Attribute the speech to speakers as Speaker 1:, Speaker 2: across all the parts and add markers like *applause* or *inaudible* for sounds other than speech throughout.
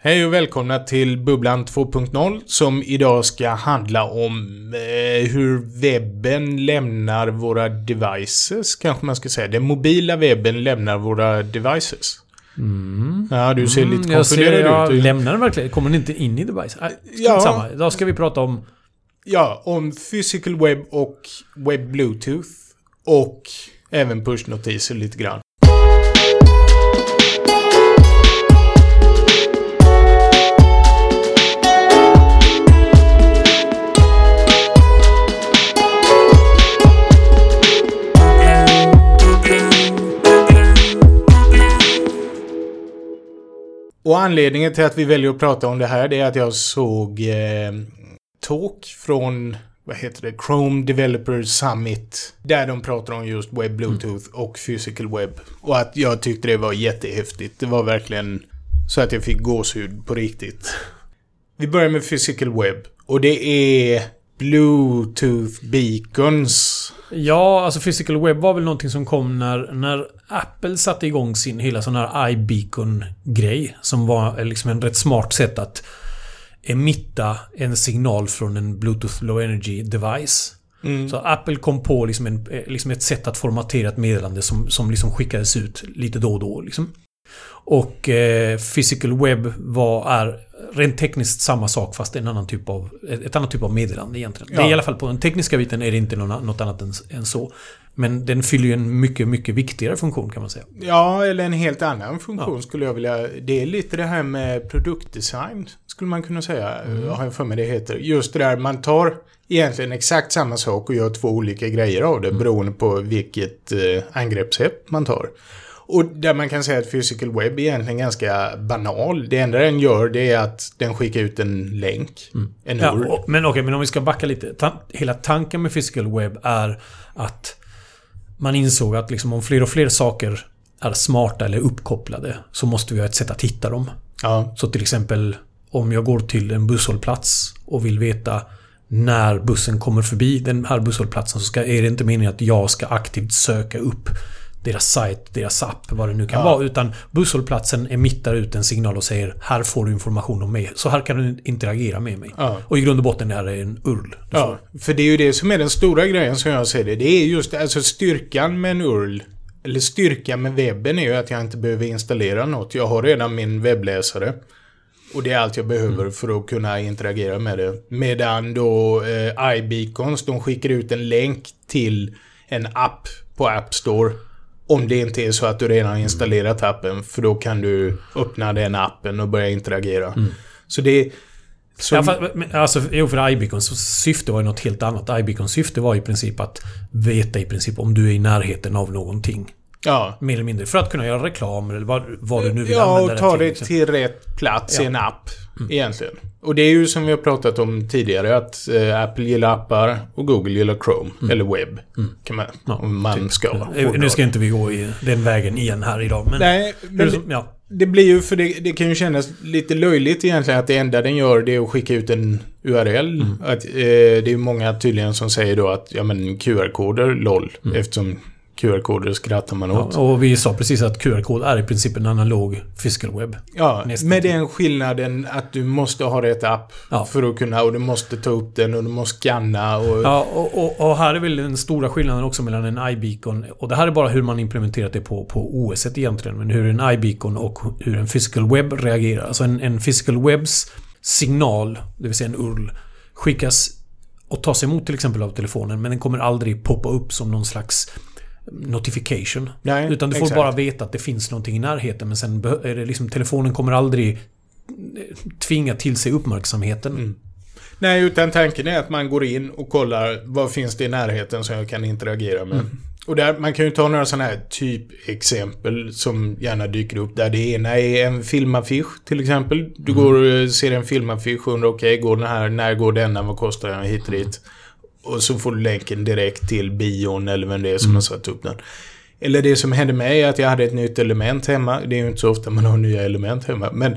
Speaker 1: Hej och välkomna till Bubblan 2.0 som idag ska handla om eh, hur webben lämnar våra devices, kanske man ska säga. Den mobila webben lämnar våra devices.
Speaker 2: Mm.
Speaker 1: Ja, du ser lite
Speaker 2: Mm, ser,
Speaker 1: konfunderad
Speaker 2: jag
Speaker 1: ut.
Speaker 2: lämnar den verkligen? Kommer den inte in i device? Äh,
Speaker 1: Ja.
Speaker 2: Samma. Idag ska vi prata om...
Speaker 1: Ja, om physical web och web bluetooth. Och även pushnotiser lite grann. Och anledningen till att vi väljer att prata om det här det är att jag såg eh, talk från vad heter det? Chrome Developer Summit. Där de pratar om just web bluetooth och physical web. Och att jag tyckte det var jättehäftigt. Det var verkligen så att jag fick gåshud på riktigt. Vi börjar med physical web. Och det är Bluetooth beacons.
Speaker 2: Ja, alltså Physical Web var väl någonting som kom när, när Apple satte igång sin hela sån här iBeacon-grej. Som var liksom en rätt smart sätt att emitta en signal från en Bluetooth Low Energy device.
Speaker 1: Mm.
Speaker 2: Så Apple kom på liksom, en, eh, liksom ett sätt att formatera ett meddelande som, som liksom skickades ut lite då och då. Liksom. Och eh, Physical Web var, är rent tekniskt samma sak fast en annan typ av, ett, annat typ av meddelande egentligen. Det är
Speaker 1: Ja.
Speaker 2: i alla fall på den tekniska biten är det inte något annat än, än så. Men den fyller ju en mycket, mycket viktigare funktion kan man säga.
Speaker 1: Ja, eller en helt annan funktion skulle jag vilja... Det är lite det här med produktdesign, skulle man kunna säga. Jag har för mig det heter. Just det där, man tar egentligen exakt samma sak och gör två olika grejer av det beroende på vilket eh, angreppssätt man tar. Och där man kan säga att physical web är egentligen ganska banal. Det enda den gör det är att den skickar ut en länk. En
Speaker 2: Ja, och, men okej, men om vi ska backa lite. Ta, hela tanken med Physical Web är att man insåg att liksom om fler och fler saker är smarta eller uppkopplade så måste vi ha ett sätt att hitta dem.
Speaker 1: Ja,
Speaker 2: Så till exempel om jag går till en busshållplats och vill veta när bussen kommer förbi den här busshållplatsen så ska, är det inte meningen att jag ska aktivt söka upp deras sajt, deras app, vad det nu kan
Speaker 1: Ja.
Speaker 2: vara. Utan busshållplatsen emittar ut en signal och säger Här får du information om mig. Så här kan du interagera med mig.
Speaker 1: Ja.
Speaker 2: Och i grund och botten är det en URL.
Speaker 1: Ja, för det är ju det som är den stora grejen som jag ser det. Det är just alltså styrkan med en URL. Eller styrkan med webben är ju att jag inte behöver installera något. Jag har redan min webbläsare. Och det är allt jag behöver för att kunna interagera med det. Medan då eh, iBeacons, de skickar ut en länk till en app på App Store. Om det inte är så att du redan har installerat appen. För då kan du öppna den appen och börja interagera. Så det... Som,
Speaker 2: Ja, fast, alltså, jo, för iBeacons syfte var ju något helt annat. iBeacons syfte var i princip att veta i princip om du är i närheten av någonting.
Speaker 1: Ja,
Speaker 2: Mer eller mindre. För att kunna göra reklam eller vad, vad du nu vill
Speaker 1: Ja,
Speaker 2: använda
Speaker 1: och ta
Speaker 2: till,
Speaker 1: det
Speaker 2: liksom.
Speaker 1: till rätt plats i
Speaker 2: Ja.
Speaker 1: en app. Egentligen. Och det är ju som vi har pratat om tidigare att eh, Apple gillar appar och Google gillar Chrome. Eller webb. Kan man,
Speaker 2: Ja,
Speaker 1: om man ska.
Speaker 2: Eh, Nu ska inte vi gå i den vägen igen här idag. Men,
Speaker 1: Nej, men
Speaker 2: som- ja.
Speaker 1: det blir ju för det, det kan ju kännas lite löjligt egentligen att det enda den gör det är att skicka ut en URL. Att, eh, det är många tydligen som säger då att ja men QR-koder, LOL. Eftersom QR-koder skrattar man
Speaker 2: Ja,
Speaker 1: åt.
Speaker 2: och vi sa precis att QR-kod är i princip en analog web.
Speaker 1: Ja,
Speaker 2: Nästan
Speaker 1: med den skillnaden att du måste ha rätt app
Speaker 2: Ja.
Speaker 1: för att kunna, och du måste ta upp den och du måste scanna och...
Speaker 2: Ja, och, och, och här är väl den stora skillnaden också mellan en iBeacon och det här är bara hur man implementerat det på, på OS egentligen. Men hur en iBeacon och hur en web reagerar. Alltså en, en webs signal, det vill säga en URL, skickas och tas emot till exempel av telefonen men den kommer aldrig poppa upp som någon slags notification.
Speaker 1: Nej,
Speaker 2: Utan du får
Speaker 1: exakt.
Speaker 2: bara veta att det finns någonting i närheten men sen är det liksom telefonen kommer aldrig eh, tvinga till sig uppmärksamheten.
Speaker 1: Mm. Nej, utan tanken är att man går in och kollar vad finns det i närheten som jag kan interagera med.
Speaker 2: Mm.
Speaker 1: Och där, man kan ju ta några sådana här typexempel som gärna dyker upp. Där det ena är en filmaffisch till exempel. Du
Speaker 2: Mm.
Speaker 1: går och ser en filmaffisch och undrar okej, går den här, när går denna, vad kostar den hit och dit. Och så får du länken direkt till bion eller vem det är som
Speaker 2: Mm.
Speaker 1: har satt upp den. Eller det som hände mig är att jag hade ett nytt element hemma. Det är ju inte så ofta man har nya element hemma. Men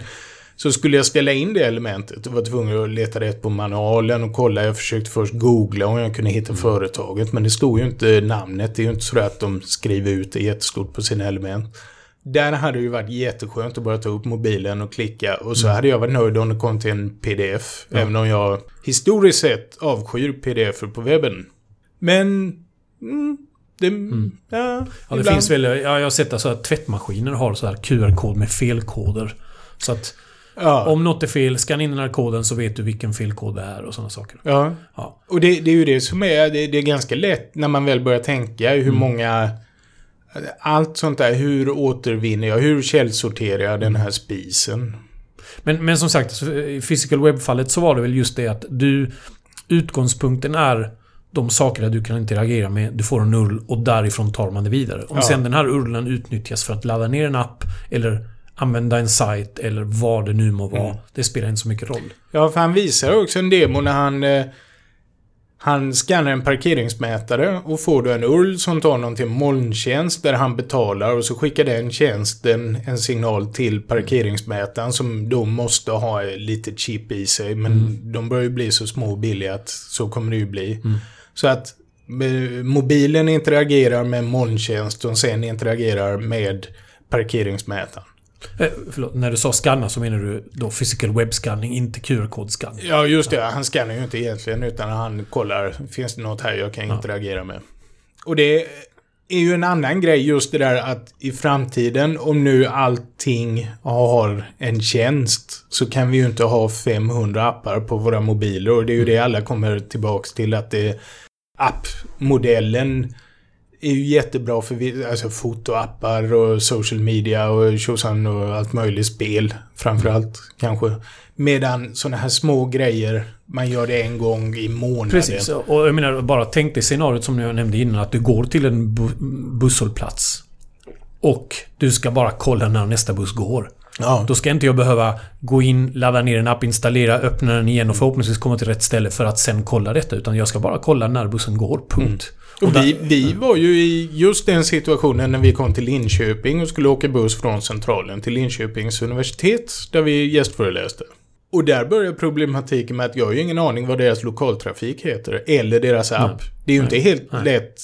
Speaker 1: så skulle jag ställa in det elementet och var tvungen att leta rätt på manualen och kolla. Jag försökte först googla om jag kunde hitta företaget. Men det stod ju inte namnet. Det är ju inte så att de skriver ut det jättestort på sina element. Där hade det ju varit jätteskönt att bara ta upp mobilen och klicka och så hade jag varit nöjd om det kom till en pdf.
Speaker 2: Ja.
Speaker 1: Även om jag historiskt sett avskyr pdf på webben. Men... Mm, det... Ja,
Speaker 2: Ja, det finns väl... Ja, jag har sett att tvättmaskiner har så här QR-kod med felkoder. Så att
Speaker 1: Ja,
Speaker 2: om något är fel, scanna in den här koden så vet du vilken felkod det är och sådana saker.
Speaker 1: ja.
Speaker 2: Ja.
Speaker 1: Och det, det är ju det som är... Det, det är ganska lätt när man väl börjar tänka hur
Speaker 2: Mm.
Speaker 1: många... Allt sånt där. Hur återvinner jag? Hur källsorterar jag den här spisen?
Speaker 2: Men, men som sagt, i Physical Web-fallet så var det väl just det att du... Utgångspunkten är de saker du kan interagera med. Du får en URL och därifrån tar man det vidare. Om
Speaker 1: Ja.
Speaker 2: sen den här URLen utnyttjas för att ladda ner en app eller använda en sajt eller vad det nu må vara.
Speaker 1: Mm.
Speaker 2: Det spelar inte så mycket roll.
Speaker 1: Ja, för han visar också en demo när han... Han skannar en parkeringsmätare och får då en URL som tar någon till molntjänst där han betalar och så skickar den tjänsten en signal till parkeringsmätaren som då måste ha lite chip i sig. Men de börjar ju bli så små och billiga att så kommer det ju bli. Så att eh, mobilen interagerar med molntjänst och sen interagerar med parkeringsmätaren.
Speaker 2: Eh, förlåt, när du sa scanna så menar du då physical web-scanning, inte QR-kodscanning.
Speaker 1: Ja, just det. Han skannar ju inte egentligen utan han kollar, finns det något här jag kan
Speaker 2: Ja.
Speaker 1: interagera med? Och det är ju en annan grej just det där att i framtiden, om nu allting har en tjänst, så kan vi ju inte ha 500 appar på våra mobiler och det är ju det alla kommer tillbaks till att det appmodellen är ju jättebra för vi, alltså fotoappar och social media och tjosan och allt möjligt spel framförallt kanske. Medan sådana här små grejer, man gör det en gång i månaden.
Speaker 2: Precis, och jag menar bara tänk dig scenariot som jag nämnde innan att du går till en bu busshållplats. Och du ska bara kolla när nästa buss går.
Speaker 1: Ja.
Speaker 2: Då ska inte jag behöva gå in, ladda ner en app, installera, öppna den igen och förhoppningsvis komma till rätt ställe för att sen kolla detta. Utan jag ska bara kolla när bussen går. Punkt.
Speaker 1: Och
Speaker 2: där-
Speaker 1: vi, vi var ju i just den situationen när vi kom till Linköping och skulle åka buss från Centralen till Linköpings universitet där vi gästföreläste. Och där började problematiken med att jag har ju ingen aning vad deras lokaltrafik heter. Eller deras app. Det är ju
Speaker 2: Nej.
Speaker 1: inte helt
Speaker 2: Nej.
Speaker 1: lätt.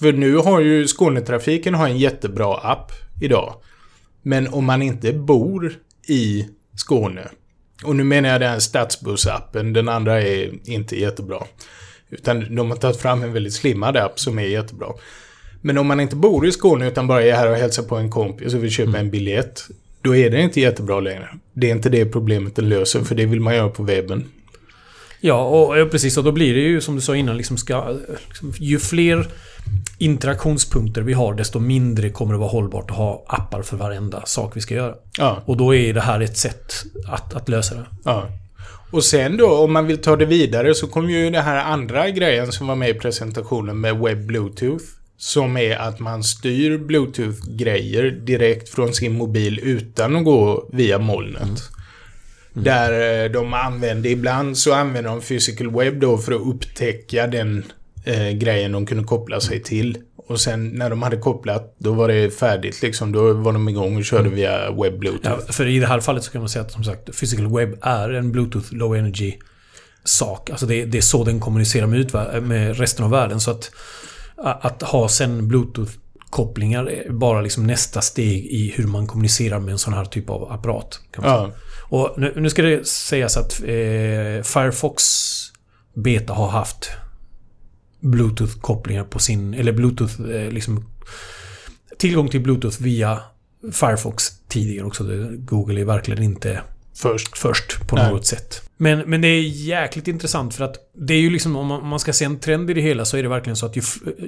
Speaker 1: För nu har ju Skånetrafiken har en jättebra app idag. Men om man inte bor i Skåne. Och nu menar jag den stadsbussappen. Den andra är inte jättebra. Utan de har tagit fram en väldigt slimmad app som är jättebra. Men om man inte bor i Skåne utan bara är här och hälsar på en kompis och vill köpa en biljett. Då är det inte jättebra längre. Det är inte det problemet den löser, för det vill man göra på webben.
Speaker 2: Ja, och ja, precis. Och då blir det ju som du sa innan, liksom ska, liksom, ju fler interaktionspunkter vi har, desto mindre kommer det vara hållbart att ha appar för varenda sak vi ska göra.
Speaker 1: Ja,
Speaker 2: Och då är det här ett sätt att, att lösa det.
Speaker 1: ja. Och sen då, om man vill ta det vidare, så kommer ju den här andra grejen som var med i presentationen med Web Bluetooth. Som är att man styr Bluetooth-grejer direkt från sin mobil utan att gå via molnet. Där eh, de använde, ibland så använder de Physical Web då för att upptäcka den eh, grejen de kunde koppla sig till. Och sen när de hade kopplat, då var det färdigt liksom. Då var de igång och körde via Web Bluetooth.
Speaker 2: Ja, för i det här fallet så kan man säga att som sagt, Physical Web är en Bluetooth Low Energy sak. Alltså det, det är så den kommunicerar med, utvär- med resten av världen. Så att, att ha sen Bluetooth-kopplingar är bara liksom nästa steg i hur man kommunicerar med en sån här typ av apparat.
Speaker 1: Ja,
Speaker 2: Och nu, nu ska det sägas att eh, Firefox Beta har haft Bluetooth-kopplingar på sin... Eller Bluetooth eh, liksom... Tillgång till Bluetooth via Firefox tidigare också. Google är verkligen inte
Speaker 1: först.
Speaker 2: först på
Speaker 1: Nej.
Speaker 2: något sätt. Men, men det är jäkligt intressant för att det är ju liksom om man, om man ska se en trend i det hela så är det verkligen så att ju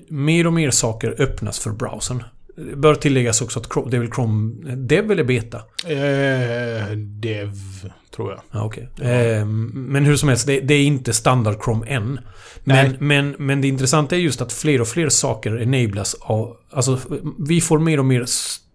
Speaker 2: mer och mer saker öppnas för browsern. Det bör tilläggas också att Chrome, det är väl Chrome Dev eller Beta?
Speaker 1: Eh, Dev, tror jag.
Speaker 2: Ja, okej. Ehm, men hur som helst, det, det är inte standard Chrome än. Men, men, men det intressanta är just att fler och fler saker enablas av... Alltså, vi får mer och mer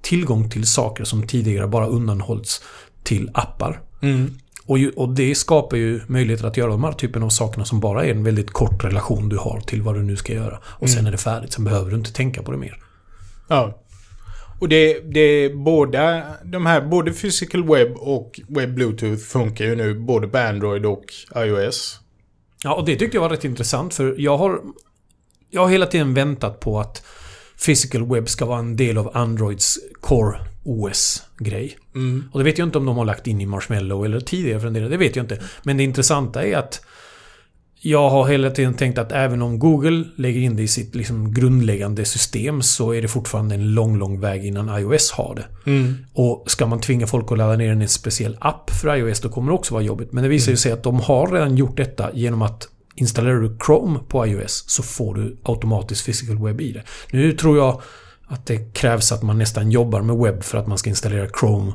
Speaker 2: tillgång till saker som tidigare bara undanhållits till appar.
Speaker 1: Mm.
Speaker 2: Och, ju, och det skapar ju möjligheter att göra de här typen av sakerna som bara är en väldigt kort relation du har till vad du nu ska göra. Och sen
Speaker 1: Mm.
Speaker 2: är det färdigt, sen behöver du inte tänka på det mer.
Speaker 1: Ja. Och det, det båda de här, både Physical Web och Web Bluetooth funkar ju nu både på Android och iOS.
Speaker 2: Ja, och det tyckte jag var rätt intressant för jag har... Jag har hela tiden väntat på att Physical Web ska vara en del av Androids Core OS-grej.
Speaker 1: Mm.
Speaker 2: Och det vet jag inte om de har lagt in i Marshmallow eller tidigare för en del. Det vet jag inte. Men det intressanta är att jag har hela tiden tänkt att även om Google lägger in det i sitt liksom grundläggande system så är det fortfarande en lång, lång väg innan iOS har det.
Speaker 1: Mm.
Speaker 2: Och ska man tvinga folk att ladda ner en speciell app för iOS då kommer det också vara jobbigt. Men det visar ju sig att de har redan gjort detta genom att installerar du Chrome på iOS så får du automatiskt Physical Web i det. Nu tror jag att det krävs att man nästan jobbar med webb för att man ska installera Chrome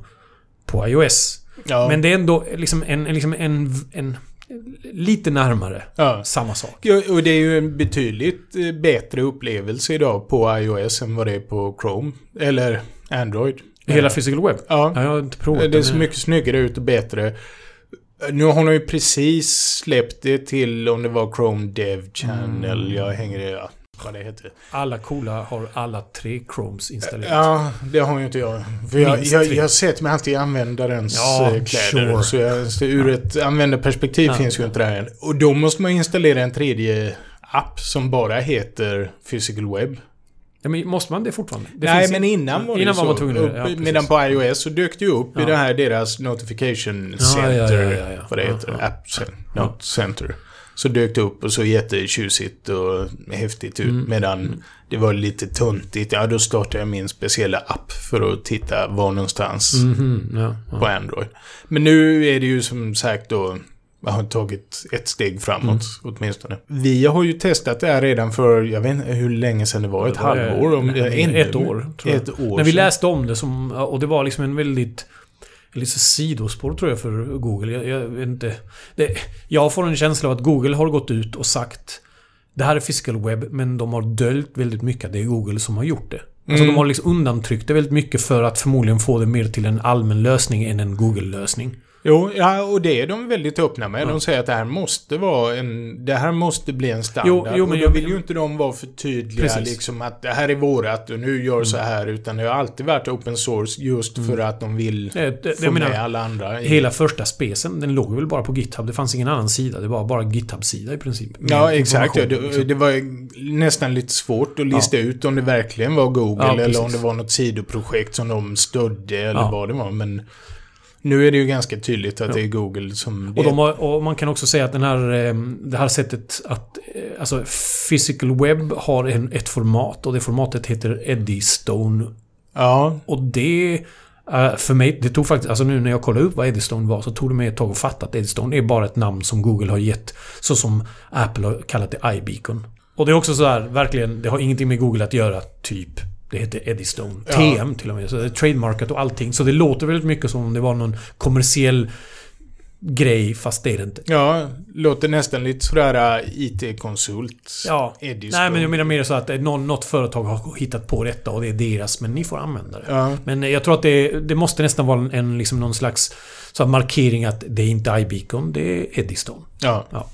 Speaker 2: på iOS.
Speaker 1: Ja.
Speaker 2: Men det är ändå liksom en, liksom en, en lite närmare
Speaker 1: ja.
Speaker 2: samma sak.
Speaker 1: Ja, och det är ju en betydligt eh, bättre upplevelse idag på iOS än vad det är på Chrome. Eller Android.
Speaker 2: Hela Physical Web?
Speaker 1: Ja.
Speaker 2: Ja, jag har inte provat
Speaker 1: Det ser
Speaker 2: men-
Speaker 1: mycket snyggare ut och bättre. Nu har de ju precis släppt det till om det var Chrome Dev Channel.
Speaker 2: Mm.
Speaker 1: Jag hänger det... Ja, vad det heter.
Speaker 2: Alla coola har alla tre Chromes installerat.
Speaker 1: Ja, det har ju inte jag. För jag, jag, jag har sett mig alltid i användarens
Speaker 2: Ja,
Speaker 1: eh, kläder.
Speaker 2: sure.
Speaker 1: Så, jag, så ur ett användarperspektiv
Speaker 2: Ja.
Speaker 1: finns ju inte det här än. Och då måste man installera en tredje app som bara heter Physical Web.
Speaker 2: Ja, men måste man det fortfarande? Det
Speaker 1: Nej, men
Speaker 2: i-
Speaker 1: innan var det
Speaker 2: innan
Speaker 1: ju
Speaker 2: var man
Speaker 1: så.
Speaker 2: tvungen
Speaker 1: Upp-
Speaker 2: ja.
Speaker 1: Medan på iOS så dök det ju upp i
Speaker 2: Ja.
Speaker 1: det här deras Notification Center.
Speaker 2: ja, ja, ja.
Speaker 1: Vad det heter. App Cen- Not Center. Så dök det upp och så jättetjusigt och häftigt ut.
Speaker 2: Mm.
Speaker 1: Medan det var lite tuntigt. Ja, då startade jag min speciella app för att titta var någonstans
Speaker 2: Mhm, ja,
Speaker 1: på
Speaker 2: ja.
Speaker 1: Android. Men nu är det ju som sagt då jag har tagit ett steg framåt
Speaker 2: Mm.
Speaker 1: åtminstone. Vi har ju testat det här redan för, jag vet inte hur länge sedan det var, ett
Speaker 2: Det
Speaker 1: halvår? Om
Speaker 2: nej, ett år.
Speaker 1: Ett år
Speaker 2: När vi läste om det som... Och det var liksom en väldigt... Lite sidospår tror jag för Google. Jag, jag vet inte. Det, jag får en känsla av att Google har gått ut och sagt det här är web, men de har döljt väldigt mycket det är Google som har gjort det. Alltså
Speaker 1: Mm.
Speaker 2: de har liksom undantryckt det väldigt mycket för att förmodligen få det mer till en allmän lösning än en Google-lösning.
Speaker 1: Jo, ja, och det är de väldigt öppna med.
Speaker 2: Ja.
Speaker 1: De säger att det här måste vara en... Det här måste bli en standard.
Speaker 2: Jo, jo, men
Speaker 1: och då
Speaker 2: jag-
Speaker 1: vill ju inte de vara för tydliga
Speaker 2: Precis. Mm.
Speaker 1: liksom att det här är vårat och nu gör så här. Utan det har alltid varit open source just för att de vill
Speaker 2: Det, det,
Speaker 1: få
Speaker 2: menar,
Speaker 1: med alla andra.
Speaker 2: hela första specen, den låg väl bara på GitHub. Det fanns ingen annan sida. Det var bara GitHub-sida i princip.
Speaker 1: Ja, exakt. Ja, det,
Speaker 2: liksom.
Speaker 1: det var nästan lite svårt att lista ut om det verkligen var Google
Speaker 2: Ja,
Speaker 1: eller om det var något sidoprojekt som de stödde eller
Speaker 2: Ja.
Speaker 1: vad det var. Men nu är det ju ganska tydligt att
Speaker 2: Ja.
Speaker 1: det är Google som...
Speaker 2: Och, har, och man kan också säga att den här, eh, det här sättet att... eh, Alltså Physical Web har en, ett format och det formatet heter Eddystone.
Speaker 1: Ja,
Speaker 2: Och det... För mig, det tog faktiskt... Alltså nu när jag kollade upp vad Eddystone var så tog det mig ett tag att fatta att Eddystone är bara ett namn som Google har gett. Så som Apple har kallat det iBeacon. Och det är också så här, verkligen, det har ingenting med Google att göra, typ. Det heter Eddystone.
Speaker 1: Ja.
Speaker 2: TM till och med. Så det är trademarkat och allting. Så det låter väldigt mycket som om det var någon kommersiell grej, fast det är det inte.
Speaker 1: ja, låter nästan lite sådär äh, IT-konsult.
Speaker 2: Ja.
Speaker 1: Eddystone.
Speaker 2: Nej, men jag menar mer så att är någon, något företag har hittat på detta och det är deras, men ni får använda det.
Speaker 1: Ja,
Speaker 2: Men jag tror att det, det måste nästan vara en, liksom någon slags så markering att det är inte iBeacon, det är Eddystone.
Speaker 1: ja.
Speaker 2: Ja.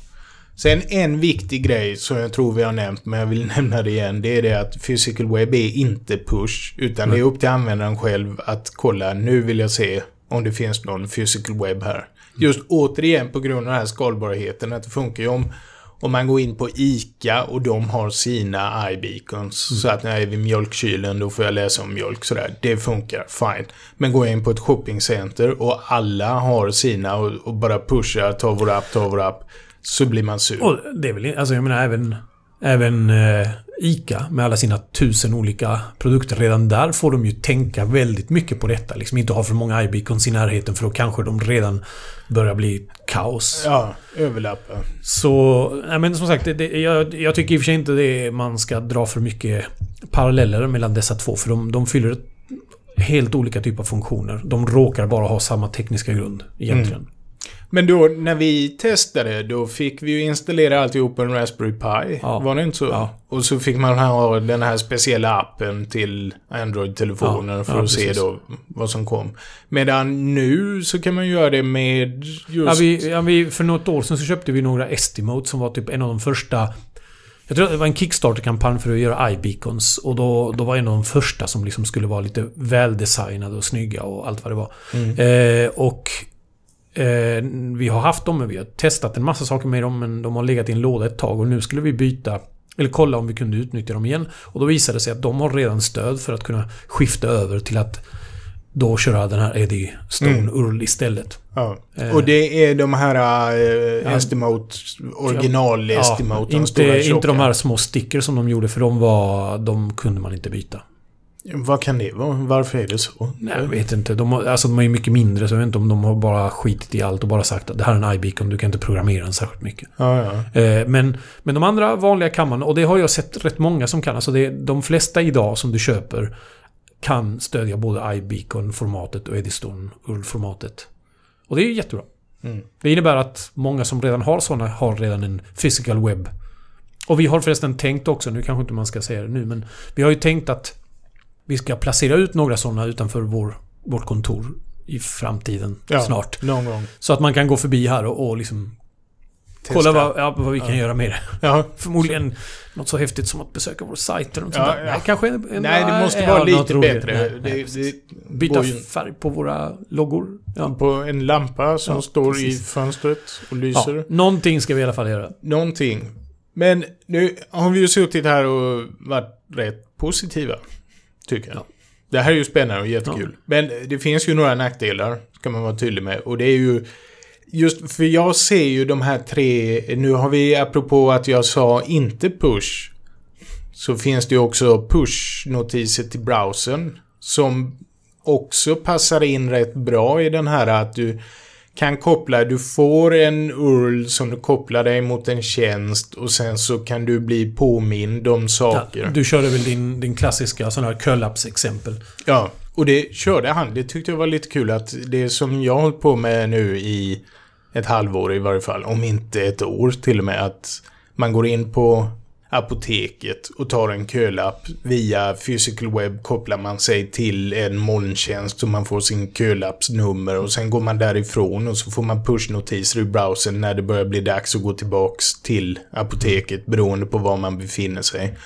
Speaker 1: Sen en viktig grej som jag tror vi har nämnt, men jag vill *laughs* nämna det igen. Det är det att Physical Web är inte push. Utan det är upp till användaren själv att kolla, nu vill jag se om det finns någon Physical Web här. Just återigen på grund av den här skalbarheten, att det funkar ju om om man går in på ICA och de har sina iBeacons. Så att när jag är vid mjölkkylen då får jag läsa om mjölk sådär. Det funkar, fine. Men går jag in på ett shoppingcenter och alla har sina och, och bara pushar, ta vår app, ta vår app. Så blir man sur.
Speaker 2: Och det är väl, alltså jag menar även, även eh, ICA med alla sina tusen olika produkter. Redan där får de ju tänka väldigt mycket på detta. Liksom inte ha för många iBeacons i närheten för då kanske de redan börjar bli kaos.
Speaker 1: Ja, överlappa.
Speaker 2: Så, nej men som sagt, det, jag, jag tycker i och för sig inte det man ska dra för mycket paralleller mellan dessa två. För de, de fyller helt olika typer av funktioner. De råkar bara ha samma tekniska grund egentligen.
Speaker 1: Men då när vi testade, då fick vi ju installera alltihop på en Raspberry Pi.
Speaker 2: Ja.
Speaker 1: Var det inte så?
Speaker 2: Ja.
Speaker 1: Och så fick man ha den här speciella appen till Android-telefonen
Speaker 2: Ja,
Speaker 1: för att se då vad som kom. Medan nu så kan man göra det med just...
Speaker 2: Ja, vi, vi, för något år sedan så köpte vi några Estimote som var typ en av de första... Jag tror att det var en Kickstarter-kampanj för att göra iBeacons. Och då, då var en av de första som liksom skulle vara lite väldesignade och snygga och allt vad det var.
Speaker 1: Mm.
Speaker 2: Eh, och eh, vi har haft dem, men vi har testat en massa saker med dem, men de har legat i en låda ett tag och nu skulle vi byta eller kolla om vi kunde utnyttja dem igen. Och då visade det sig att de har redan stöd för att kunna skifta över till att då köra den här Eddie Stone
Speaker 1: Mm.
Speaker 2: URL istället.
Speaker 1: Ja.
Speaker 2: Eh.
Speaker 1: Och det är de här äh,
Speaker 2: Ja.
Speaker 1: Estimote, original Estimote, de stora
Speaker 2: inte, inte de här små stickers som de gjorde för de var... De kunde man inte byta.
Speaker 1: Vad kan det vara? Varför är det så?
Speaker 2: Nej, jag vet inte. De, har, alltså, de är ju mycket mindre så jag vet inte om de har bara skitit i allt och bara sagt att det här är en iBeacon, du kan inte programmera den särskilt mycket.
Speaker 1: Ja, ja.
Speaker 2: Eh, men, men de andra vanliga kan man, och det har jag sett rätt många som kan. Alltså det, de flesta idag som du köper kan stödja både iBeacon-formatet och Eddystone URL-formatet. Och det är ju jättebra.
Speaker 1: Mm.
Speaker 2: Det innebär att många som redan har sådana har redan en physical web. Och vi har förresten tänkt också, nu kanske inte man ska säga det nu, men vi har ju tänkt att vi ska placera ut några sådana utanför vår, vårt kontor i framtiden
Speaker 1: Ja.
Speaker 2: snart.
Speaker 1: Någon gång.
Speaker 2: Så att man kan gå förbi här och, och liksom
Speaker 1: Testa.
Speaker 2: kolla vad, ja, vad vi kan
Speaker 1: Ja.
Speaker 2: göra med det.
Speaker 1: Ja. *laughs*
Speaker 2: Förmodligen något så häftigt som att besöka vår sajt eller något
Speaker 1: Ja,
Speaker 2: sånt där.
Speaker 1: ja.
Speaker 2: Nej, kanske en, en,
Speaker 1: Nej, det måste
Speaker 2: ja,
Speaker 1: vara lite bättre.
Speaker 2: Nej,
Speaker 1: det,
Speaker 2: nej,
Speaker 1: det.
Speaker 2: Byta
Speaker 1: ju
Speaker 2: färg på våra loggor. Ja.
Speaker 1: på en lampa som
Speaker 2: Ja,
Speaker 1: står
Speaker 2: precis.
Speaker 1: i fönstret och
Speaker 2: Ja,
Speaker 1: lyser.
Speaker 2: någonting ska vi i alla fall göra.
Speaker 1: Någonting. Men nu har vi ju suttit här och varit rätt positiva. Tycker jag.
Speaker 2: Ja.
Speaker 1: Det här är ju spännande och jättekul. Men det finns ju några nackdelar, ska man vara tydlig med. Och det är ju... Just för jag ser ju de här tre... Nu har vi, apropå att jag sa inte push. Så finns det ju också push-notiser till browsern. Som också passar in rätt bra i den här att du kan koppla, du får en URL som du kopplar dig mot en tjänst och sen så kan du bli påmind om saker.
Speaker 2: Ja, du körde väl din, din klassiska sån här curl-ups-exempel.
Speaker 1: Ja, och det körde han. Det tyckte jag var lite kul att det som jag hållit på med nu i ett halvår i varje fall, om inte ett år till och med, att man går in på apoteket och tar en kölapp. Via Physical Web kopplar man sig till en molntjänst så man får sin kölappsnummer och sen går man därifrån och så får man pushnotiser i browsern när det börjar bli dags att gå tillbaks till apoteket beroende på var man befinner sig.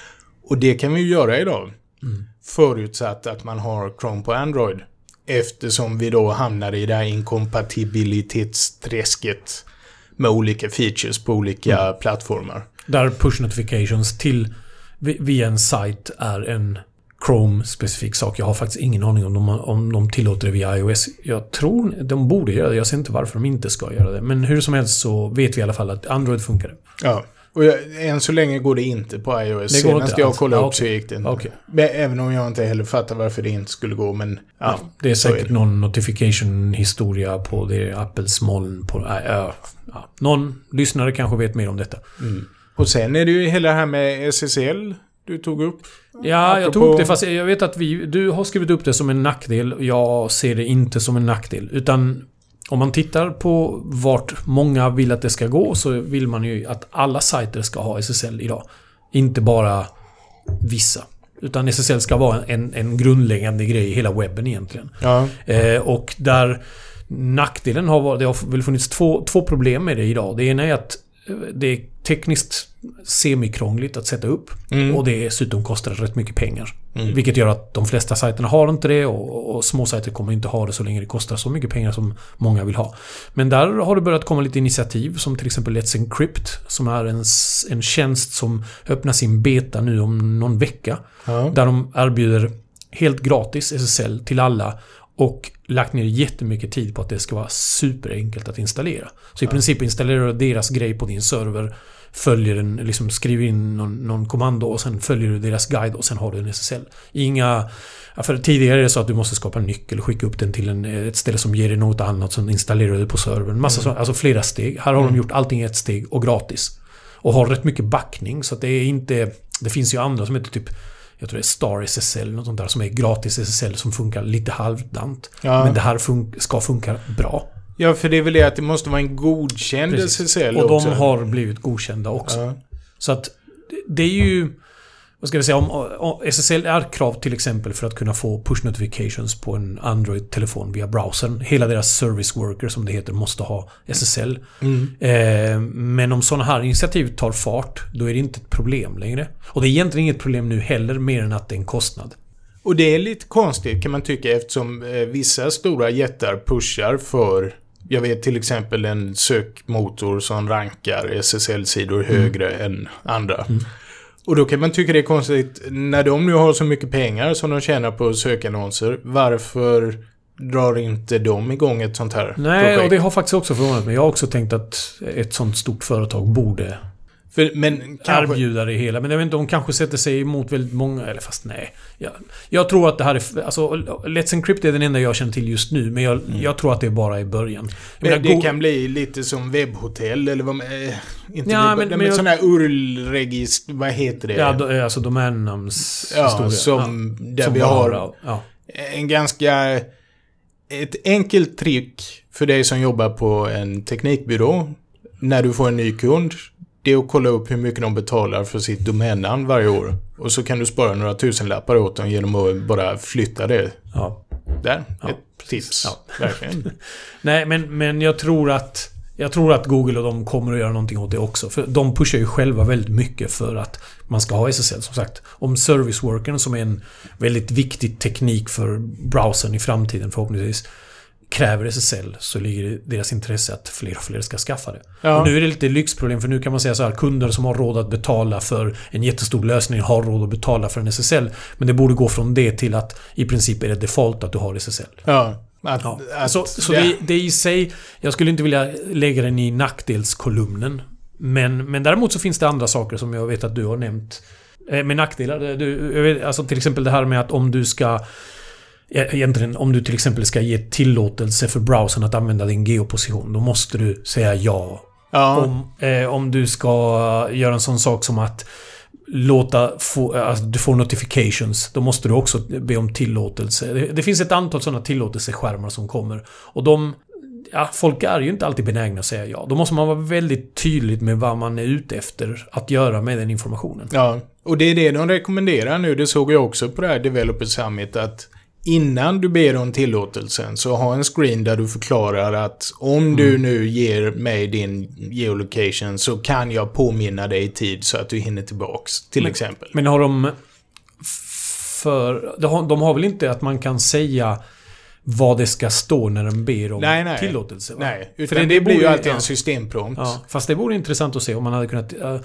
Speaker 1: Och det kan vi ju göra idag. Förutsatt att man har Chrome på Android. Eftersom vi då hamnar i det här inkompatibilitetsträsket med olika features på olika plattformar.
Speaker 2: Där push notifications till vi- via en sajt är en Chrome-specifik sak. Jag har faktiskt ingen aning om de, om de tillåter det via iOS. Jag tror de borde göra det. Jag ser inte varför de inte ska göra det. Men hur som helst så vet vi i alla fall att Android funkar.
Speaker 1: Ja. Och jag, än så länge går det inte på iOS.
Speaker 2: Det går
Speaker 1: Senast
Speaker 2: inte
Speaker 1: jag
Speaker 2: alls.
Speaker 1: kollade upp så
Speaker 2: okej.
Speaker 1: gick det inte. Men Även om jag inte heller fattar varför det inte skulle gå, men ja.
Speaker 2: det är
Speaker 1: så är
Speaker 2: säkert
Speaker 1: det.
Speaker 2: någon notification-historia på det Apples moln. På, äh, äh, ja. Någon lyssnare kanske vet mer om detta.
Speaker 1: Och sen är det ju hela det här med SSL du tog upp.
Speaker 2: Ja, jag tog
Speaker 1: Apropå-
Speaker 2: upp det fast jag vet att vi... Du har skrivit upp det som en nackdel. Jag ser det inte som en nackdel. Utan om man tittar på vart många vill att det ska gå så vill man ju att alla sajter ska ha SSL idag. Inte bara vissa. Utan SSL ska vara en, en grundläggande grej i hela webben egentligen.
Speaker 1: Ja.
Speaker 2: Eh, och där nackdelen har varit... Det har väl funnits två, två problem med det idag. Det ena är att det är tekniskt semikrångligt att sätta upp.
Speaker 1: Mm.
Speaker 2: Och det dessutom kostar rätt mycket pengar.
Speaker 1: Mm.
Speaker 2: Vilket gör att de flesta sajterna har inte det och, och små sajter kommer inte ha det så länge det kostar så mycket pengar som många vill ha. Men där har det börjat komma lite initiativ som till exempel Let's Encrypt som är en, en tjänst som öppnar sin beta nu om någon vecka.
Speaker 1: Ja.
Speaker 2: Där de erbjuder helt gratis SSL till alla och lagt ner jättemycket tid på att det ska vara superenkelt att installera. Så i princip installerar du deras grej på din server, följer den, liksom skriver in någon, någon kommando och sen följer du deras guide och sen har du en SSL. Inga... För tidigare är det så att du måste skapa en nyckel och skicka upp den till en, ett ställe som ger dig något annat, sen installerar du på servern. Massa så, alltså flera steg. Här har de gjort allting i ett steg och gratis. Och har rätt mycket backning så att det är inte... Det finns ju andra som heter typ jag tror det är Star SSL, något sånt där, som är gratis SSL som funkar lite halvdant.
Speaker 1: Ja.
Speaker 2: Men det här fun- ska funka bra.
Speaker 1: ja, för det är väl det att det måste vara en godkänd
Speaker 2: Precis.
Speaker 1: SSL
Speaker 2: Och
Speaker 1: också.
Speaker 2: de har blivit godkända också.
Speaker 1: Ja.
Speaker 2: Så att det- det är ju... Vad ska vi säga? Om, om SSL är krav till exempel för att kunna få push notifications på en Android-telefon via browsern. Hela deras service worker som det heter måste ha SSL.
Speaker 1: Mm.
Speaker 2: Eh, men om sådana här initiativ tar fart, då är det inte ett problem längre. Och det är egentligen inget problem nu heller, mer än att det är en kostnad.
Speaker 1: Och det är lite konstigt kan man tycka eftersom eh, vissa stora jättar pushar för jag vet till exempel en sökmotor som rankar SSL-sidor högre än andra. Och då kan man tycka det är konstigt när de nu har så mycket pengar som de tjänar på sökannonser. Varför drar inte de igång ett sånt här
Speaker 2: Nej,
Speaker 1: projekt?
Speaker 2: och det har faktiskt också förvånat mig. Jag har också tänkt att ett sånt stort företag borde
Speaker 1: För, men kanske...
Speaker 2: erbjuda det hela. Men jag vet inte, de kanske sätter sig emot väldigt många, eller fast nej. Jag, jag tror att det här är... Alltså, Let's Encrypt är den enda jag känner till just nu, men jag, jag tror att det är bara i början.
Speaker 1: Men
Speaker 2: menar,
Speaker 1: det
Speaker 2: Go-
Speaker 1: kan bli lite som webbhotell eller vad man... Eh, inte
Speaker 2: Ja,
Speaker 1: webb,
Speaker 2: men-
Speaker 1: men,
Speaker 2: men
Speaker 1: sån här URL-register... Vad heter det?
Speaker 2: Ja, do, alltså domännamnshistoria.
Speaker 1: Ja, som där
Speaker 2: Som
Speaker 1: vi
Speaker 2: bara
Speaker 1: har
Speaker 2: Ja.
Speaker 1: en ganska... Ett enkelt trick för dig som jobbar på en teknikbyrå när du får en ny kund. Det är att kolla upp hur mycket de betalar för sitt domännamn varje år. Och så kan du spara några tusenlappar åt dem genom att bara flytta det.
Speaker 2: ja.
Speaker 1: Där,
Speaker 2: Ja,
Speaker 1: ett tips.
Speaker 2: Ja.
Speaker 1: Verkligen. *laughs*
Speaker 2: Nej, men, men jag tror att... Jag tror att Google och de kommer att göra någonting åt det också. För de pushar ju själva väldigt mycket för att man ska ha SSL. Som sagt, om service workern som är en väldigt viktig teknik för browsern i framtiden förhoppningsvis kräver SSL så ligger det i deras intresse att fler och fler ska skaffa det.
Speaker 1: Ja.
Speaker 2: Och nu är det lite lyxproblem för nu kan man säga så här kunder som har råd att betala för en jättestor lösning har råd att betala för en SSL. Men det borde gå från det till att i princip är det default att du har SSL.
Speaker 1: Ja. Att,
Speaker 2: Ja.
Speaker 1: att,
Speaker 2: så så det, det i sig... Jag skulle inte vilja lägga den i nackdelskolumnen. Men, men däremot så finns det andra saker som jag vet att du har nämnt. Eh, Med nackdelar. Du, vet, alltså till exempel det här med att om du ska... eh, Egentligen, om du till exempel ska ge tillåtelse för browsern att använda din geoposition. Då måste du säga ja.
Speaker 1: ja.
Speaker 2: Om, eh, om du ska göra en sån sak som att låta få, alltså du får notifications. Då måste du också be om tillåtelse. Det, det finns ett antal sådana tillåtelseskärmar som kommer. Och de... Ja, folk är ju inte alltid benägna att säga ja. Då måste man vara väldigt tydlig med vad man är ute efter att göra med den informationen.
Speaker 1: Ja, och det är det de rekommenderar nu. Det såg jag också på det här Developer Summit att innan du ber om tillåtelsen så ha en screen där du förklarar att om du
Speaker 2: Mm.
Speaker 1: nu ger mig din geolocation så kan jag påminna dig i tid så att du hinner tillbaks, till
Speaker 2: Men-
Speaker 1: exempel.
Speaker 2: Men har de... För... De har, de har väl inte att man kan säga vad det ska stå när de ber om
Speaker 1: Nej, nej.
Speaker 2: tillåtelse? Va?
Speaker 1: Nej,
Speaker 2: För
Speaker 1: utan det, blir ju alltid
Speaker 2: ja.
Speaker 1: en systemprompt.
Speaker 2: Ja, fast det vore intressant att se om man hade kunnat... eh,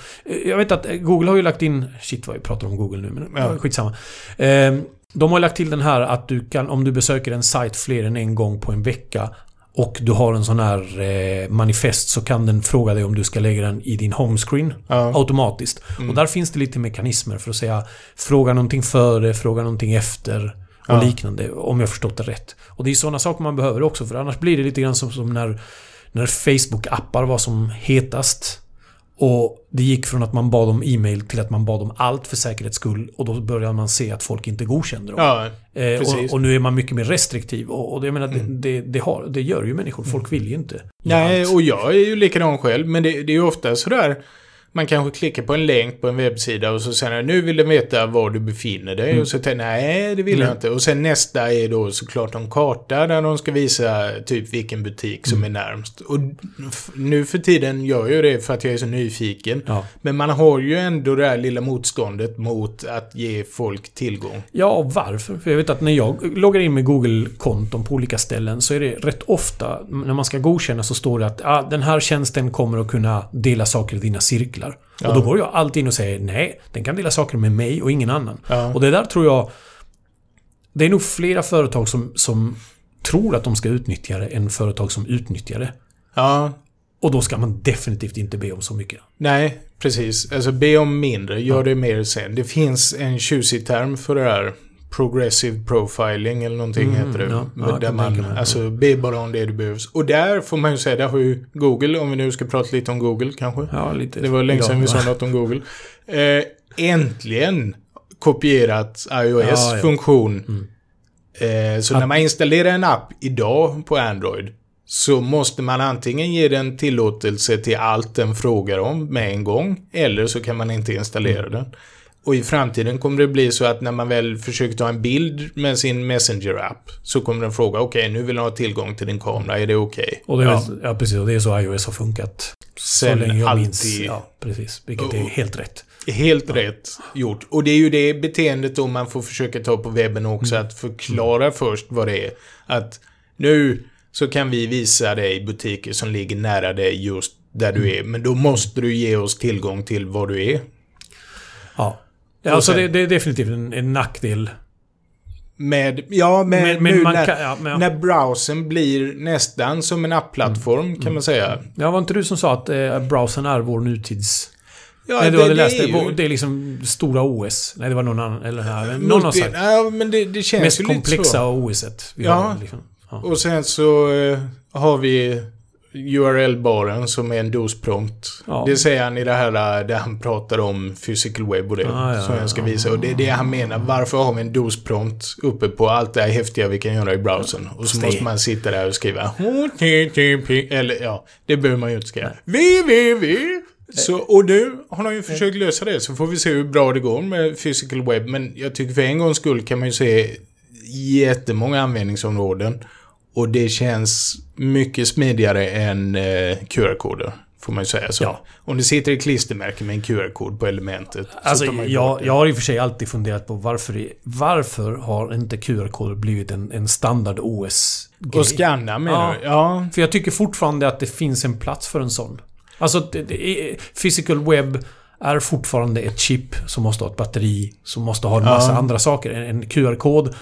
Speaker 2: jag vet att Google har ju lagt in... Shit vad vi pratar om Google nu, men
Speaker 1: Ja.
Speaker 2: skitsamma. Eh, de har lagt till den här att du kan, om du besöker en sajt fler än en gång på en vecka och du har en sån här eh, manifest så kan den fråga dig om du ska lägga den i din homescreen
Speaker 1: Ja.
Speaker 2: automatiskt.
Speaker 1: Mm.
Speaker 2: Och där finns det lite mekanismer för att säga fråga någonting före, fråga någonting efter och
Speaker 1: Ja.
Speaker 2: liknande. Om jag förstått det rätt. Och det är sådana saker man behöver också för annars blir det lite grann som, som när, när Facebook-appar var som hetast. Och det gick från att man bad om e-mail till att man bad om allt för säkerhets skull. Och då började man se att folk inte godkände dem.
Speaker 1: Ja,
Speaker 2: Eh.
Speaker 1: Mm.
Speaker 2: och, och nu är man mycket mer restriktiv. Och, och det, jag menar, det, det, det, har, det gör ju människor. Folk vill ju inte.
Speaker 1: Nej,
Speaker 2: allt.
Speaker 1: och jag är ju likadan själv, men det, det är ju ofta sådär man kanske klickar på en länk på en webbsida och så säger nu vill den veta var du befinner dig.
Speaker 2: Mm.
Speaker 1: Och så tänker jag, nej det vill jag
Speaker 2: Nej.
Speaker 1: inte. Och sen nästa är då såklart en karta där de ska visa typ vilken butik som
Speaker 2: Mm.
Speaker 1: är närmst. Och nu för tiden gör jag det för att jag är så nyfiken.
Speaker 2: Ja.
Speaker 1: Men man har ju ändå det här lilla motståndet mot att ge folk tillgång.
Speaker 2: Ja, varför? För jag vet att när jag loggar in med Google-konton på olika ställen så är det rätt ofta när man ska godkänna så står det att ah, den här tjänsten kommer att kunna dela saker i dina cirklar.
Speaker 1: Ja.
Speaker 2: Och då går jag alltid in och säger nej, den kan dela saker med mig och ingen annan.
Speaker 1: Ja.
Speaker 2: Och det där tror jag... Det är nog flera företag som, som tror att de ska utnyttja det än företag som utnyttjar det.
Speaker 1: Ja,
Speaker 2: Och då ska man definitivt inte be om så mycket.
Speaker 1: nej, precis. Alltså be om mindre, gör det mer sen. Det finns en tjusig term för det här. Progressive profiling eller någonting
Speaker 2: Mm,
Speaker 1: heter det.
Speaker 2: ja. Ja,
Speaker 1: där man, alltså be bara om det du behövs. Och där får man ju säga, där har ju Google, om vi nu ska prata lite om Google kanske.
Speaker 2: Ja, lite.
Speaker 1: Det var länge sedan vi sa något om Google. Eh, äntligen kopierat iOS
Speaker 2: ja.
Speaker 1: funktion.
Speaker 2: Mm.
Speaker 1: Eh, så
Speaker 2: Att-
Speaker 1: när man installerar en app idag på Android så måste man antingen ge den tillåtelse till allt den frågar om med en gång eller så kan man inte installera
Speaker 2: Mm.
Speaker 1: den. Och i framtiden kommer det bli så att när man väl försöker ta en bild med sin Messenger-app så kommer den fråga okej, nu vill jag ha tillgång till din kamera, är det okej?
Speaker 2: Och det är,
Speaker 1: ja,
Speaker 2: ja. ja, precis. Och det är så iOS har funkat. Så
Speaker 1: Sen
Speaker 2: länge jag
Speaker 1: alltid-
Speaker 2: minns. Ja, precis. Vilket är helt rätt.
Speaker 1: Helt rätt gjort. Och det är ju det beteendet då man får försöka ta på webben också,
Speaker 2: Mm.
Speaker 1: att förklara först vad det är. Att nu så kan vi visa dig butiker som ligger nära dig just där du
Speaker 2: Mm.
Speaker 1: är. Men då måste du ge oss tillgång till var du är.
Speaker 2: Ja.
Speaker 1: Och
Speaker 2: Alltså det, det är definitivt en, en nackdel.
Speaker 1: Med, ja, med,
Speaker 2: Men- men
Speaker 1: nu när,
Speaker 2: kan- ja, men ja.
Speaker 1: när browsern blir nästan som en appplattform
Speaker 2: Mm.
Speaker 1: kan man säga.
Speaker 2: Ja, var inte du som sa att eh, browsern är vår nutids...
Speaker 1: Ja,
Speaker 2: Nej, du hade läst
Speaker 1: är
Speaker 2: det.
Speaker 1: ju-
Speaker 2: Vår- Det är liksom stora OS. Nej, det var någon annan. Eller nej, någon har sagt.
Speaker 1: Ja, men det, det känns
Speaker 2: Mest
Speaker 1: ju lite
Speaker 2: komplexa
Speaker 1: så.
Speaker 2: OSet vi
Speaker 1: Ja.
Speaker 2: har. Liksom. Ja.
Speaker 1: Och sen så eh, har vi URL-baren som är en DOS-prompt.
Speaker 2: Ja.
Speaker 1: Det säger han i det här där han pratar om physical web och det.
Speaker 2: Ah, ja,
Speaker 1: som jag ska visa. Och det är det han menar. Varför har vi en DOS-prompt uppe på allt det här häftiga vi kan göra i browsern? Och så måste man sitta där och skriva HTTP eller ja, det behöver man ju inte skriva. www. Så, och nu har de ju försökt lösa det, så får vi se hur bra det går med physical web. Men jag tycker för en gångs skull kan man ju se jättemånga användningsområden. Och det känns mycket smidigare än eh, QR-koder. Får man ju säga så.
Speaker 2: Ja.
Speaker 1: Om det sitter ett klistermärke med en QR-kod på elementet. så
Speaker 2: Alltså, jag, jag har i och för sig alltid funderat på varför, det- varför har inte QR-koder blivit en, en standard OS?
Speaker 1: Och scanna menar
Speaker 2: Ja.
Speaker 1: du? Ja.
Speaker 2: För jag tycker fortfarande att det finns en plats för en sån. Alltså, det, det physical web är fortfarande ett chip som måste ha ett batteri, som måste ha en massa
Speaker 1: Ja.
Speaker 2: andra saker. En, en QR-kod,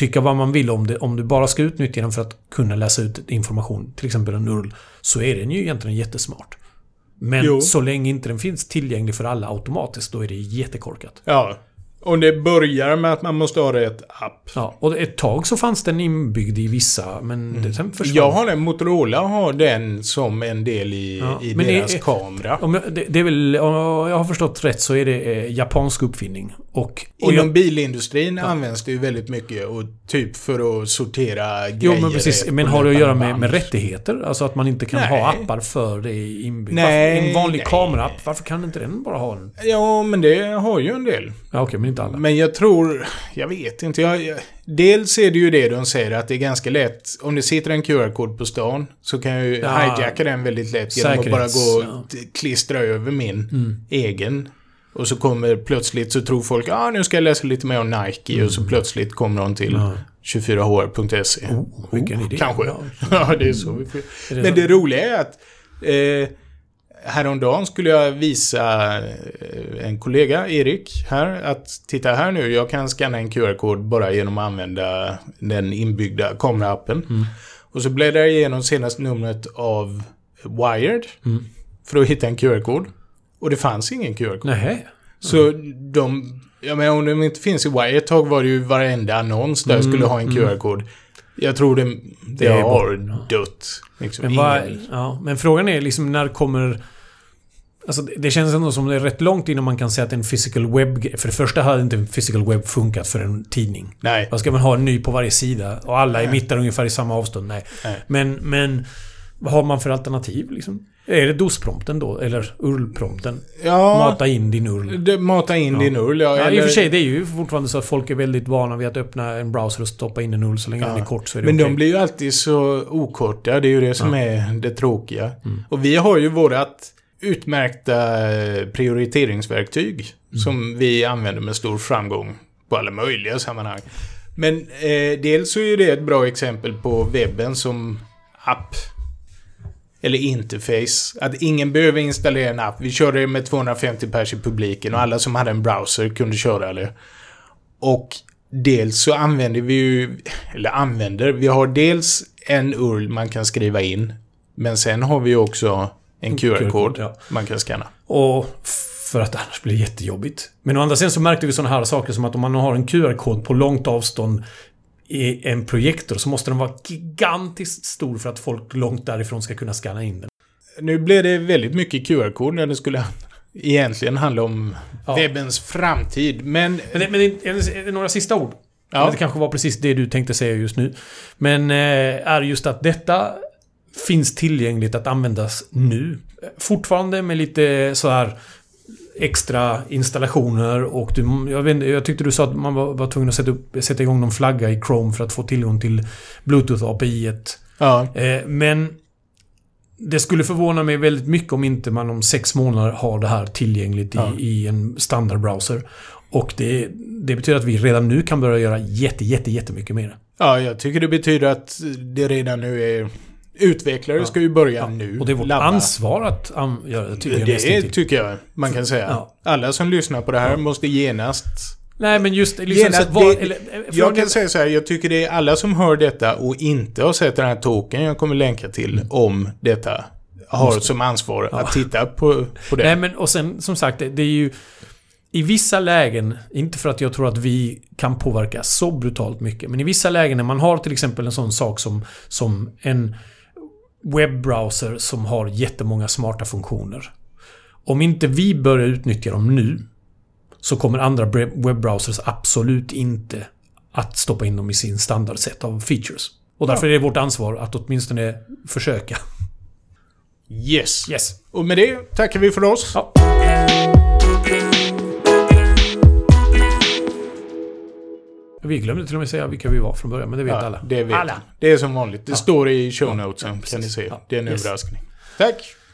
Speaker 2: tycka vad man vill om det. Om du bara ska utnyttja den för att kunna läsa ut information, till exempel en URL, så är den ju egentligen jättesmart. Men
Speaker 1: Jo.
Speaker 2: så länge inte den finns tillgänglig för alla automatiskt, då är det jättekorkat.
Speaker 1: Ja. Om det börjar med att man måste ha rätt app.
Speaker 2: Ja, och ett tag så fanns den inbyggd i vissa, men det sen försvann.
Speaker 1: Jag har den, Motorola har den som en del i,
Speaker 2: Ja,
Speaker 1: i deras
Speaker 2: är-
Speaker 1: kamera.
Speaker 2: Om jag, det, det är väl, om jag har förstått rätt så är det eh, japansk uppfinning. Och, och
Speaker 1: Inom
Speaker 2: jag,
Speaker 1: bilindustrin används det ju väldigt mycket och typ för att sortera
Speaker 2: jo,
Speaker 1: grejer.
Speaker 2: men precis.
Speaker 1: på
Speaker 2: Men har det att göra med, med rättigheter? Alltså att man inte kan
Speaker 1: Nej.
Speaker 2: ha appar för det inbyggt?
Speaker 1: Nej,
Speaker 2: Varför, en vanlig
Speaker 1: nej.
Speaker 2: kameraapp, varför kan inte den bara ha en?
Speaker 1: Ja, men det har ju en del.
Speaker 2: Ja, okej, men inte alla.
Speaker 1: Men jag tror... Jag vet inte. Jag, jag, dels är det ju det de säger att det är ganska lätt. Om det sitter en QR-kod på stan så kan jag ju
Speaker 2: Ja.
Speaker 1: hijacka den väldigt lätt genom att bara gå och
Speaker 2: ja.
Speaker 1: klistra över min
Speaker 2: Mm.
Speaker 1: egen. Och så kommer plötsligt så tror folk ah nu ska jag läsa lite mer om Nike och så plötsligt kommer de till
Speaker 2: Mm. Ja.
Speaker 1: 24hr.se.
Speaker 2: Oh, vilken idé.
Speaker 1: Kanske. *laughs*
Speaker 2: Ja.
Speaker 1: Det är så
Speaker 2: det
Speaker 1: Men det roliga är att eh, häromdagen skulle jag visa eh, en kollega, Erik, här att titta här nu, jag kan scanna en QR-kod bara genom att använda den inbyggda kameraappen.
Speaker 2: Mm.
Speaker 1: Och så bläddrar jag igenom senaste numret av Wired
Speaker 2: Mm.
Speaker 1: för att hitta en QR-kod. Och det fanns ingen QR-kod.
Speaker 2: Nej.
Speaker 1: Så de... Jag menar om de inte finns i Wired, ett tag var det ju varenda annons där
Speaker 2: Mm,
Speaker 1: skulle ha en
Speaker 2: mm.
Speaker 1: QR-kod. Jag tror det, det,
Speaker 2: Det är bort,
Speaker 1: dött. Liksom.
Speaker 2: Men,
Speaker 1: Ingen-
Speaker 2: ja, men frågan är liksom när kommer... Alltså det, känns ändå som det är rätt långt innan man kan säga att en physical web... För det första hade inte en physical web funkat för en tidning.
Speaker 1: Nej.
Speaker 2: Vad ska man ha en ny på varje sida? Och alla
Speaker 1: Nej.
Speaker 2: mittar ungefär i samma avstånd? Nej.
Speaker 1: Nej.
Speaker 2: Men, men... Vad har man för alternativ liksom? Är det DOS-prompten då? Eller URL-prompten?
Speaker 1: Ja,
Speaker 2: Mata in din URL?
Speaker 1: det, mata in
Speaker 2: Ja.
Speaker 1: din URL. Ja,
Speaker 2: Ja, i
Speaker 1: eller-
Speaker 2: och för sig, det är ju fortfarande så att folk är väldigt vana vid att öppna en browser och stoppa in en URL så länge
Speaker 1: Ja.
Speaker 2: den är kort så är det
Speaker 1: Men
Speaker 2: okej.
Speaker 1: de blir ju alltid så okorta. Det är ju det som
Speaker 2: Ja.
Speaker 1: är det tråkiga.
Speaker 2: Mm.
Speaker 1: Och vi har ju vårat utmärkta eh, prioriteringsverktyg som vi använder med stor framgång på alla möjliga sammanhang. Men eh, dels så är det ett bra exempel på webben som app. Eller interface. Att ingen behöver installera en app. Vi körde det med 250 pers i publiken och alla som hade en browser kunde köra det. Och dels så använder vi ju, eller använder, vi har dels en URL man kan skriva in. Men sen har vi också en QR-kod
Speaker 2: ja.
Speaker 1: man kan scanna.
Speaker 2: Och för att det annars blir jättejobbigt. Men å andra sidan så märkte vi sådana här saker som att om man har en QR-kod på långt avstånd i en projektor så måste den vara gigantiskt stor för att folk långt därifrån ska kunna scanna in den.
Speaker 1: Nu blev det väldigt mycket QR-kod när det skulle egentligen handla om
Speaker 2: Ja.
Speaker 1: webbens framtid. Men...
Speaker 2: Men, men några sista ord?
Speaker 1: Ja.
Speaker 2: Det kanske var precis det du tänkte säga just nu. Men eh, är just att detta finns tillgängligt att användas nu. Fortfarande med lite så här extra installationer och du, jag, vet, jag tyckte du sa att man var, var tvungen att sätta, upp, sätta igång någon flagga i Chrome för att få tillgång till Bluetooth API. -et.
Speaker 1: Ja.
Speaker 2: Eh, men det skulle förvåna mig väldigt mycket om inte man om sex månader har det här tillgängligt i,
Speaker 1: Ja.
Speaker 2: i en standardbrowser. Och det, det betyder att vi redan nu kan börja göra jätte, jätte, jättemycket mer.
Speaker 1: ja, jag tycker det betyder att det redan nu är... Utvecklare
Speaker 2: Ja.
Speaker 1: ska ju börja
Speaker 2: Ja,
Speaker 1: nu.
Speaker 2: och det är vårt
Speaker 1: labba.
Speaker 2: ansvar att göra det tydligen
Speaker 1: Det
Speaker 2: nästintill.
Speaker 1: tycker jag man kan säga.
Speaker 2: Ja.
Speaker 1: Alla som lyssnar på det här måste genast
Speaker 2: Nej, men just liksom...
Speaker 1: Genast,
Speaker 2: så vad-
Speaker 1: det-
Speaker 2: eller, eh,
Speaker 1: Jag kan säga så här, jag tycker det är alla som hör detta och inte har sett den här talken jag kommer länka till om detta har som ansvar att titta på, på det.
Speaker 2: Nej, men och sen som sagt, det, det är ju... I vissa lägen, inte för att jag tror att vi kan påverka så brutalt mycket, men i vissa lägen när man har till exempel en sån sak som, som en webbrowser som har jättemånga smarta funktioner. Om inte vi börjar utnyttja dem nu så kommer andra webbrowsers absolut inte att stoppa in dem i sin standardset av features. Och därför är det vårt ansvar att åtminstone försöka.
Speaker 1: Yes.
Speaker 2: Yes.
Speaker 1: Och med det tackar vi för oss.
Speaker 2: Ja. Vi glömde till och med säga vilka vi var från början, men det vet alla.
Speaker 1: Det vet
Speaker 2: alla.
Speaker 1: Det är som vanligt. Det står i show notesen kan ni se.
Speaker 2: Ja.
Speaker 1: Det är en
Speaker 2: Yes.
Speaker 1: överraskning. Tack!